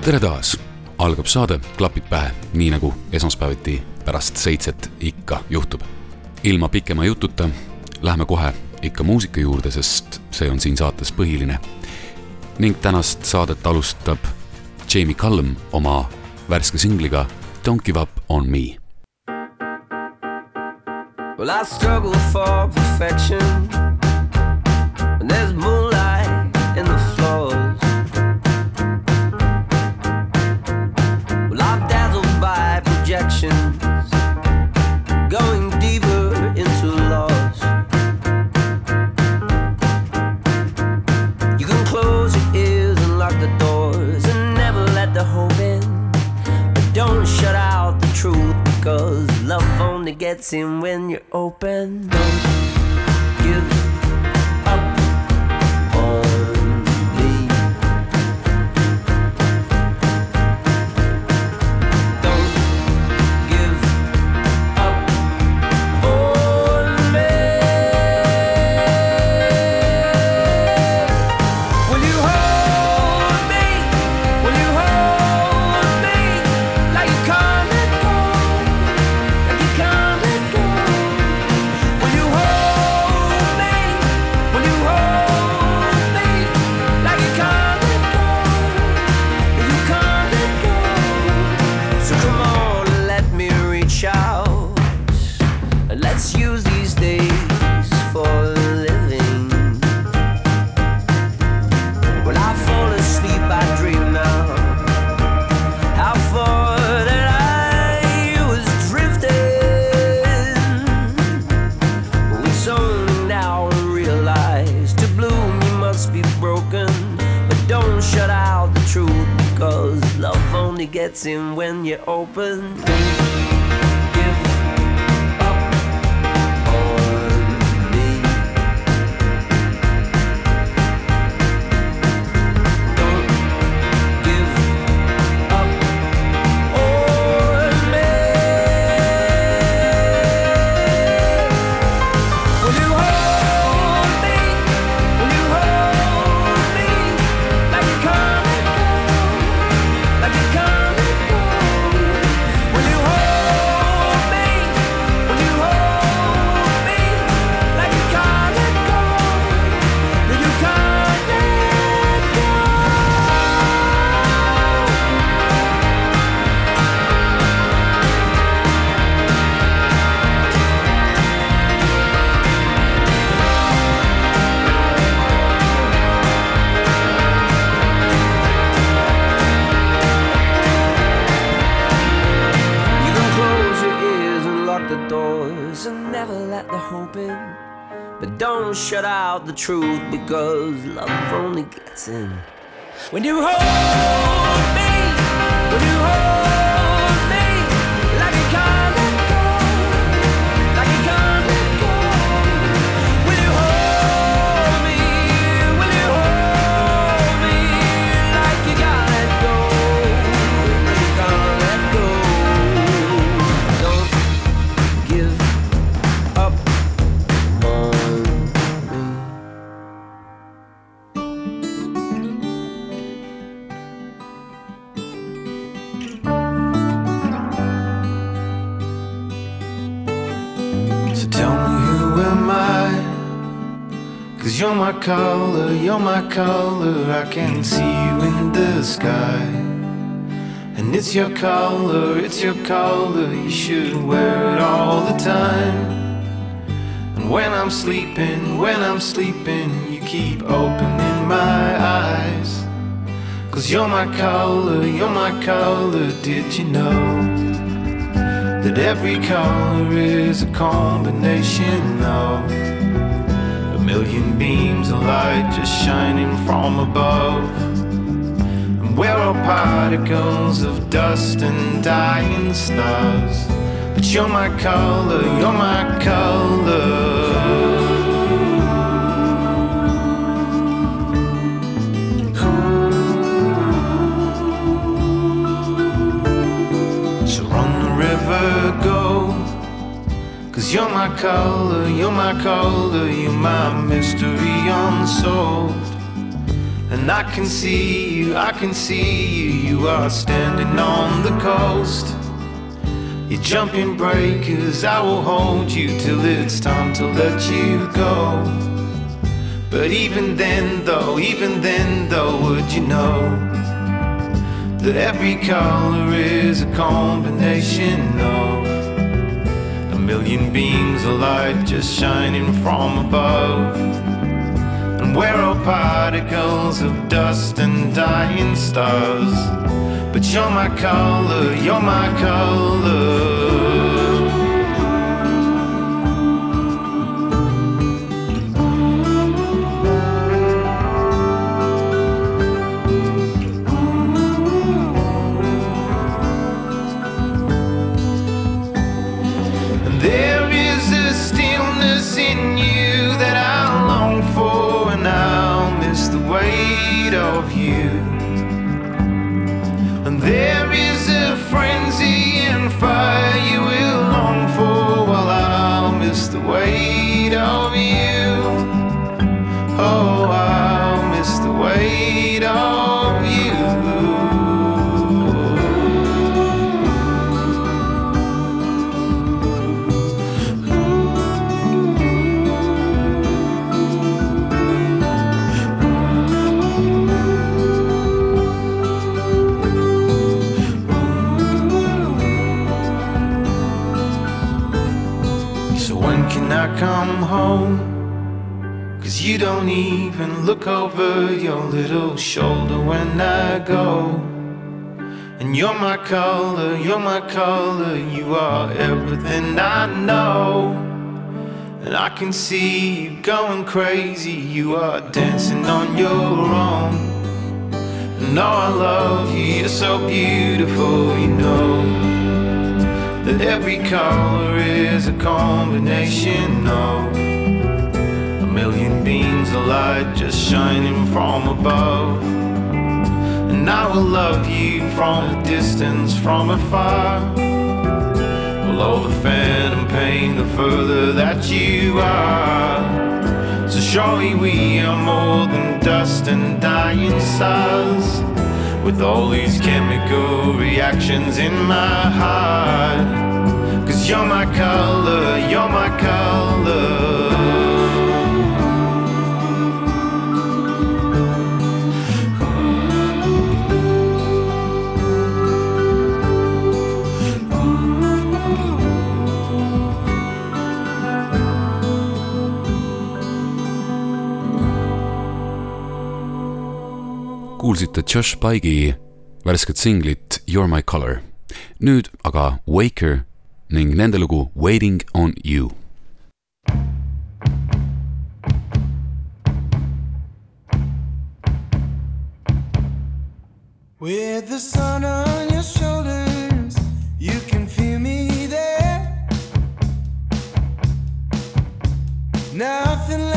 Tere taas, algab saade Klapid pähe, nii nagu esmaspäeviti pärast seitset ikka juhtub. ilma pikema jututa lähme kohe ikka muusika juurde, sest see on siin saates põhiline. ning tänast saadet alustab Jamie Cullum oma värske singliga Don't give up on me Well, I struggle for perfection. And there's moonlight gets in when you're open. Truth because love only gets in. When you hold me, when you hold color, you're my color. I can see you in the sky. And it's your color, it's your color. You should wear it all the time. And when I'm sleeping, when I'm sleeping, you keep opening my eyes. Cause you're my color, you're my color. Did you know? that every color is a combination of million beams of light just shining from above. And we're all particles of dust and dying stars. But you're my color, you're my color. You're my color, you're my color, you're my mystery unsolved. And I can see you, I can see you, you are standing on the coast. You're jumping breakers, I will hold you till it's time to let you go. But even then, though, even then, though, would you know that every color is a combination of million beams of light just shining from above. And we're all particles of dust and dying stars. But you're my color, you're my color. Look over your little shoulder when I go. And you're my color, you're my color, you are everything I know. And I can see you going crazy, you are dancing on your own. And oh, I love you, you're so beautiful, you know. That every color is a combination of million beams of light just shining from above. And I will love you from a distance, from afar. Below the phantom pain, the further that you are. So surely we are more than dust and dying stars. With all these chemical reactions in my heart. Cause you're my color, you're my color. Kuulsite Josh Pike'i värsket singlit You're my color. nüüd aga Waker ning nende lugu Waiting on you With the sun on your shoulders, you can feel me there. Nothing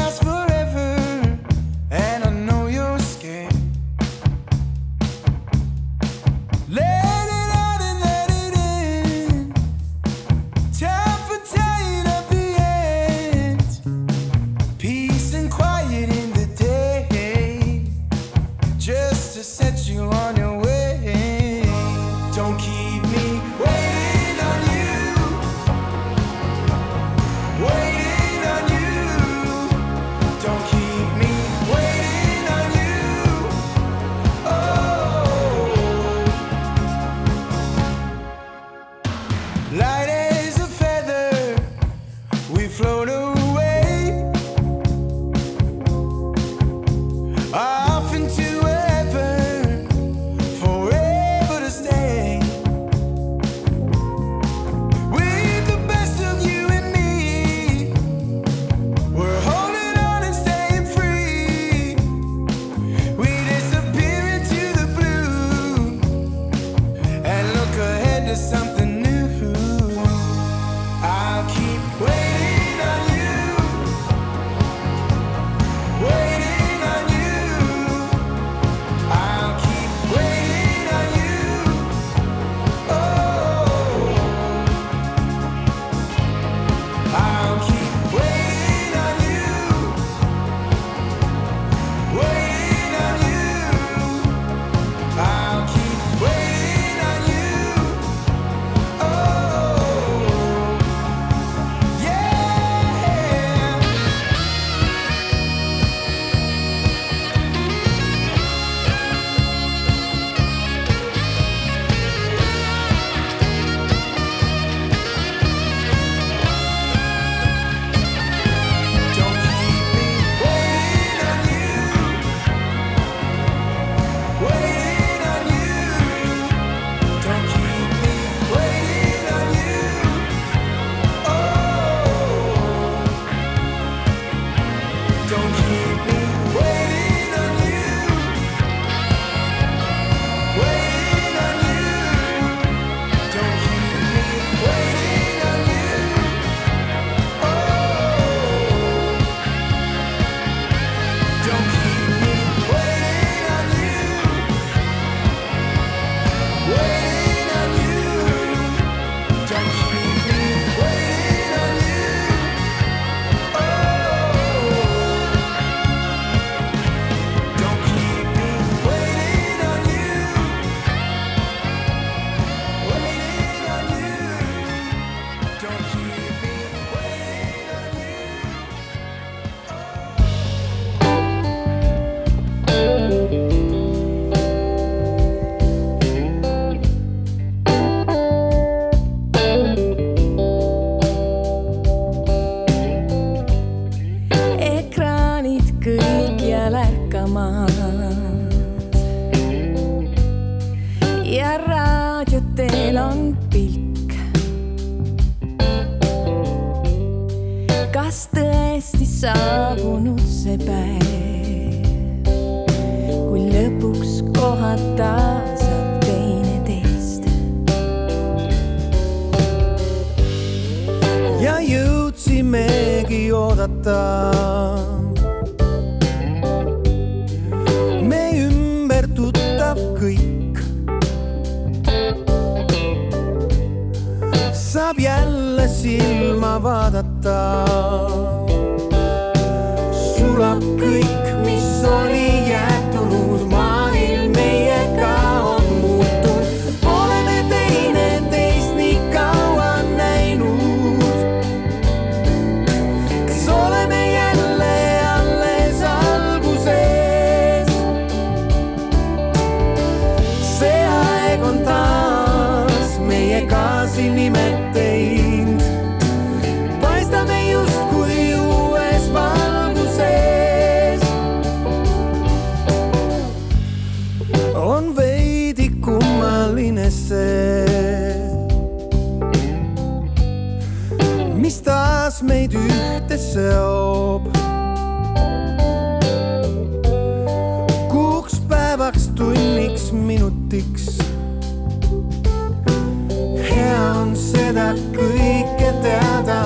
ühte seob. kuuks päevaks, tunniks, minutiks. hea on seda kõike teada,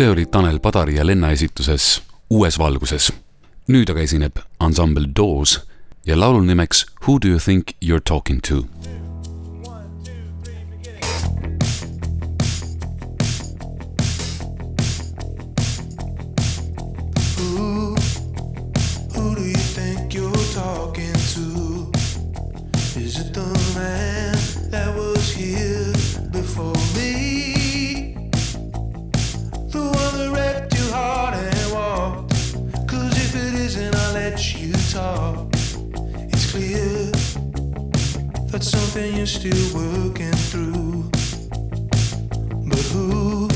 see oli Tanel Padari ja Lenna esituses Uues valguses. nüüd aga esineb ansambel Doors ja laulu nimeks Who do you think you are talking to? Still working through. But who?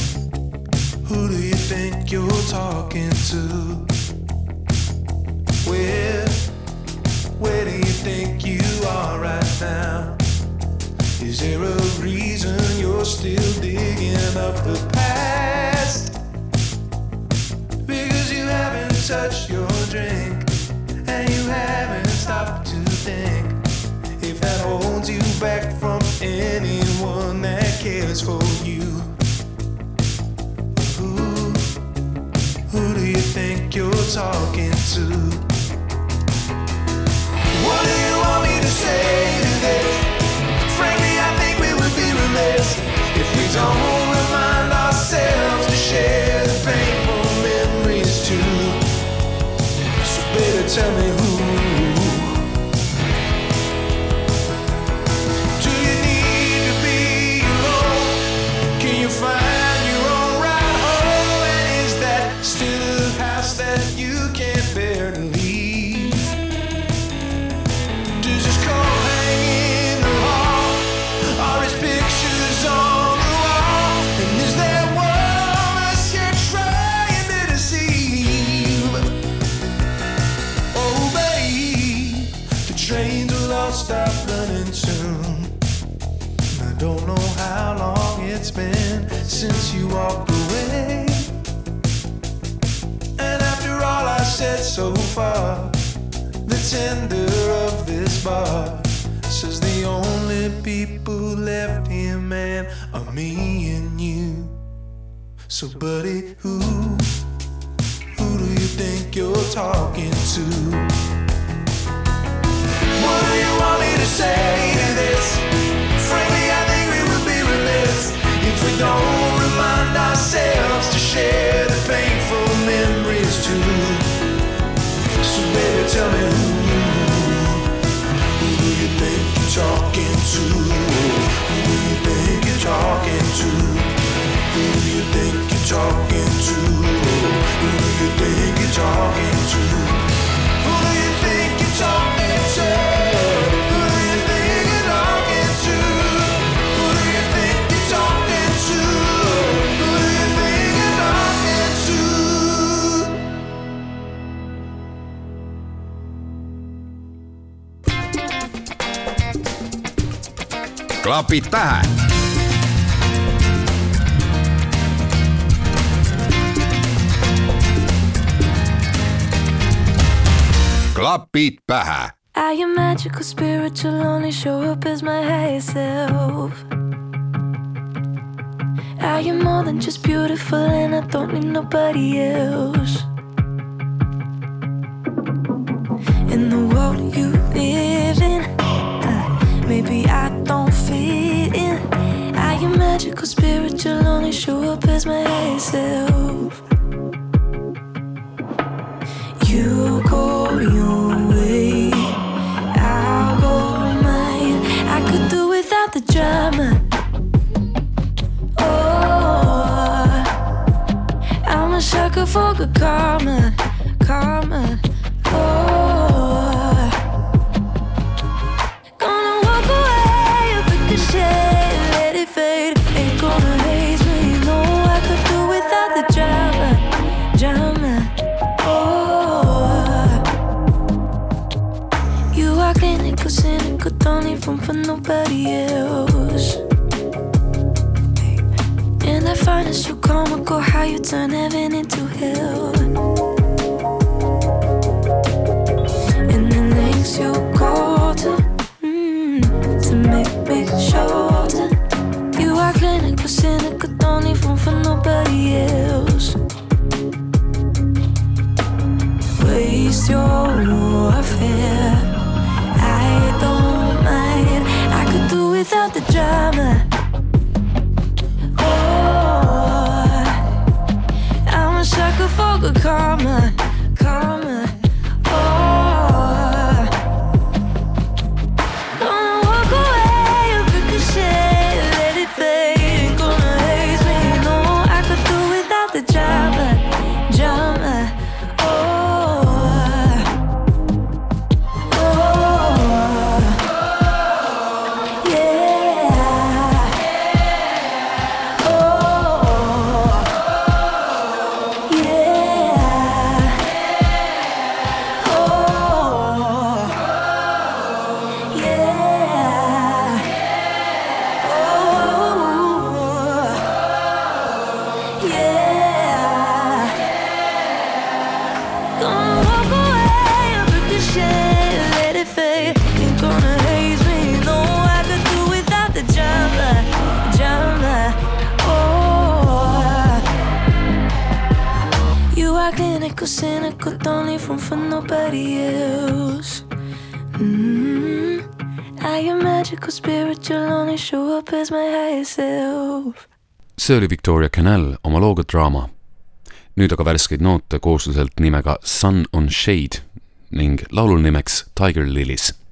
Who do you think you're talking to? Where, where do you think you are right now? Is there a reason you're still digging up the past? Because you haven't touched your drink place for you. who who do you think you're talking to? What do you want me to say to this? Frankly, I think we would be remiss if we don't remind ourselves to share the painful memories too. So, baby, tell me since you walked away. And after all I said so far, the tender of this bar says the only people left here, man, are me and you. So, buddy, who, who do you think you're talking to? What do you want me to say to this? Frankly, I think we would be remiss if we don't ourselves to share the painful memories too. So, baby, tell me who, who do you think you're talking to? Who do you think you're talking to? Who do you think you're talking to? Who do you think you're talking to? Who do you think klapid pähe klapid pähe I am magical, spiritual, only show up as my higher self? I am more than just beautiful and I don't need nobody else? In the world you live in, maybe I don't fit in. Are you magical, spiritual, only show up as myself. You go your way, I'll go mine. I could do without the drama. Oh, I'm a sucker for good karma. Turn heaven into hell. See oli Victoria Canal oma looga Draama. nüüd aga värskeid noote koosluselt nimega Sun on Shade ning laulul nimeks Tiger Lilies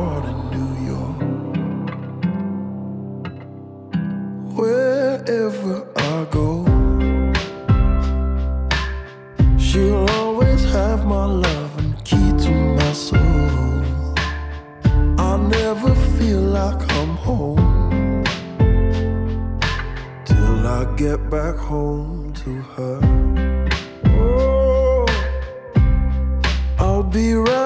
born in New York. Wherever I go, she'll always have my love and key to my soul. I never feel like I'm home till I get back home to her. Oh, I'll be right.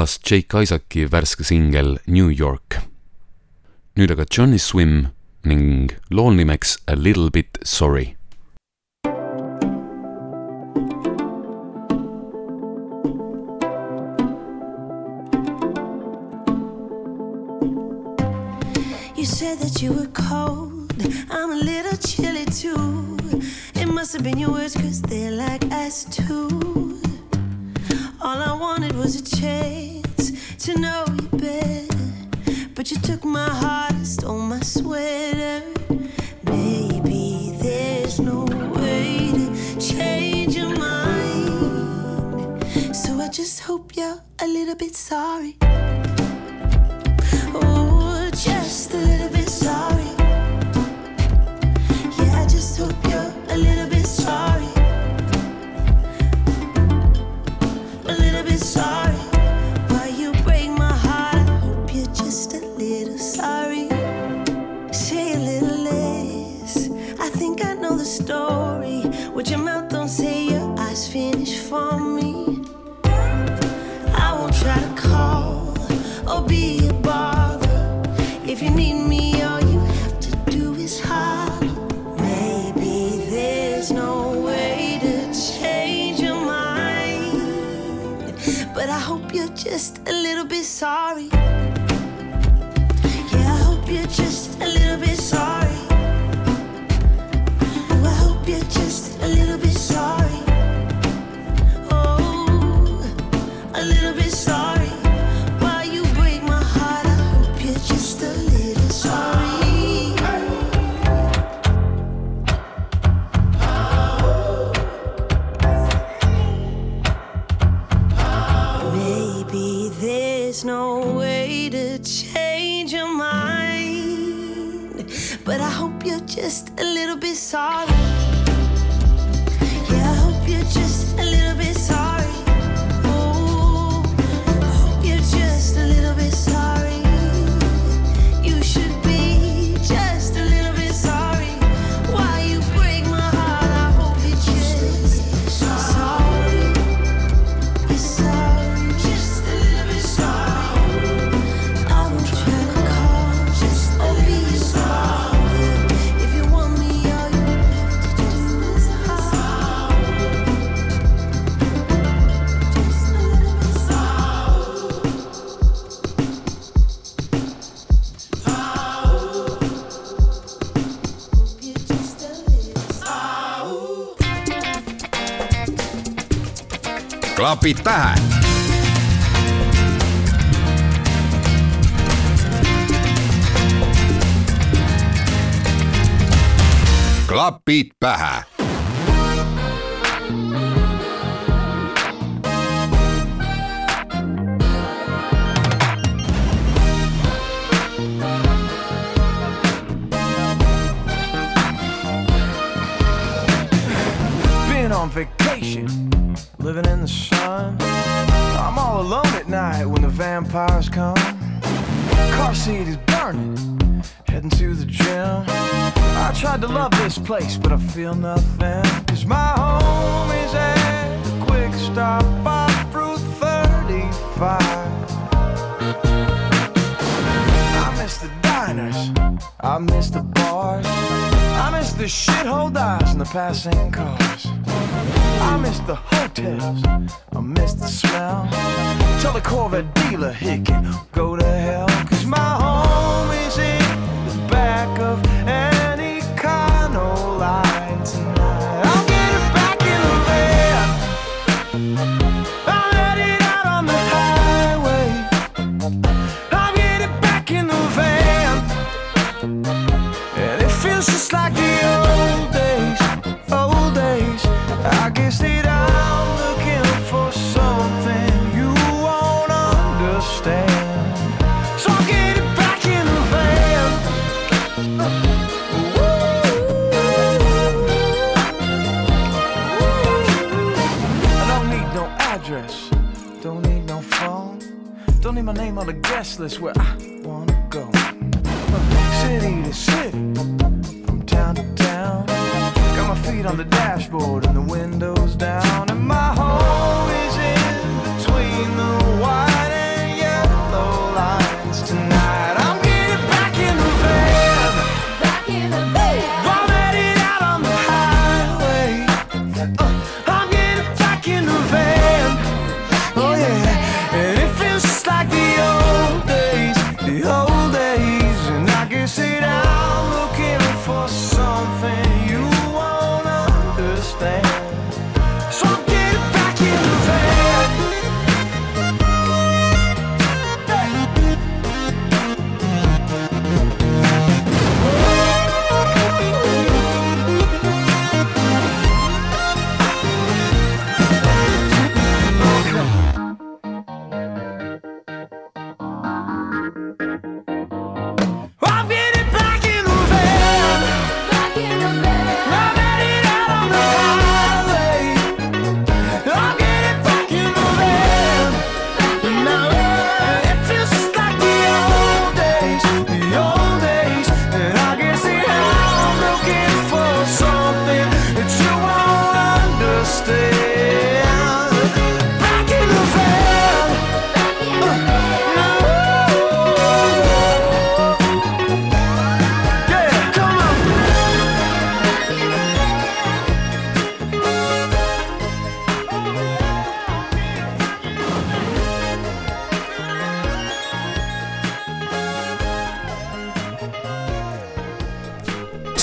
Kõlas Jake Isaaci värske singel New York. nüüd aga Johnny Swim ning lool nimeks A Little Bit Sorry You said that you were cold. I'm a little chilly too. It must have been your words, cause they're like ice too. All I wanted was a chance to know you better. But you took my heart and stole my sweater. Maybe there's no way to change your mind. So I just hope you're a little bit sorry. Oh, just a little bit sorry. Story. Your mouth don't say, your eyes finish for me. I won't try to call or be a bother. If you need me, all you have to do is holler. Maybe there's no way to change your mind. But I hope you're just a little bit sorry. napit tähän. Klapit Been on vacation, living in the sun time. I'm all alone at night when the vampires come. Car seat is burning, heading to the gym. I tried to love this place, but I feel nothing. Cause my home is at a quick stop off Route 35. I miss the diners, I miss the bars the shithole dies and the passing cars. I miss the hotels, I miss the smell. Tell the Corvette dealer he can go to hell, cause my home.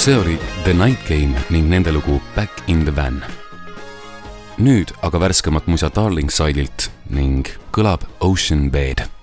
see oli The Night Game ning nende lugu Back in the Van. nüüd aga värskemat muisa Darling Side'ilt ning kõlab Ocean Bed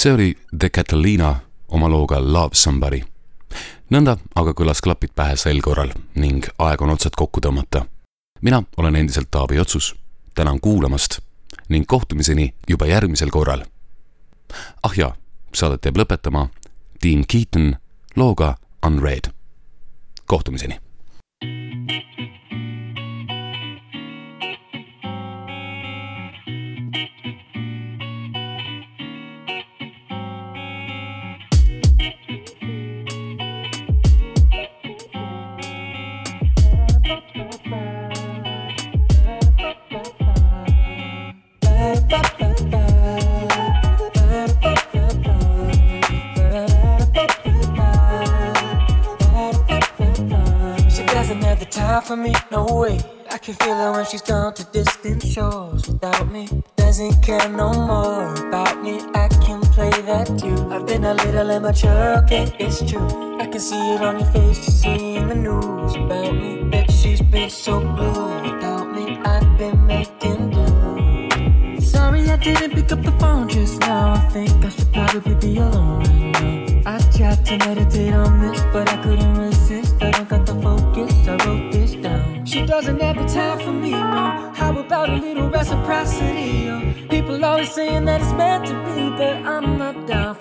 see oli The Catalina oma looga Love Somebody. nõnda aga kõlas klapid pähe sel korral ning aeg on otsad kokku tõmmata. mina olen endiselt Taavi Otsus, tänan kuulamast ning kohtumiseni juba järgmisel korral. ah jaa, saadet jääb lõpetama Dean Keaton looga Unread. kohtumiseni for me, no way. I can feel her when she's gone to distant shores without me. Doesn't care no more about me. I can play that too. I've been a little immature, okay, it's true. I can see it on your face, you see in the news about me. Bet she's been so blue without me. I've been making do. Sorry I didn't pick up the phone just now. I think I should probably be alone now. I tried to meditate on this, but I couldn't resist. I don't got the focus. I wrote have the time for me, no. How about a little reciprocity? People always saying that it's meant to be, but I'm not down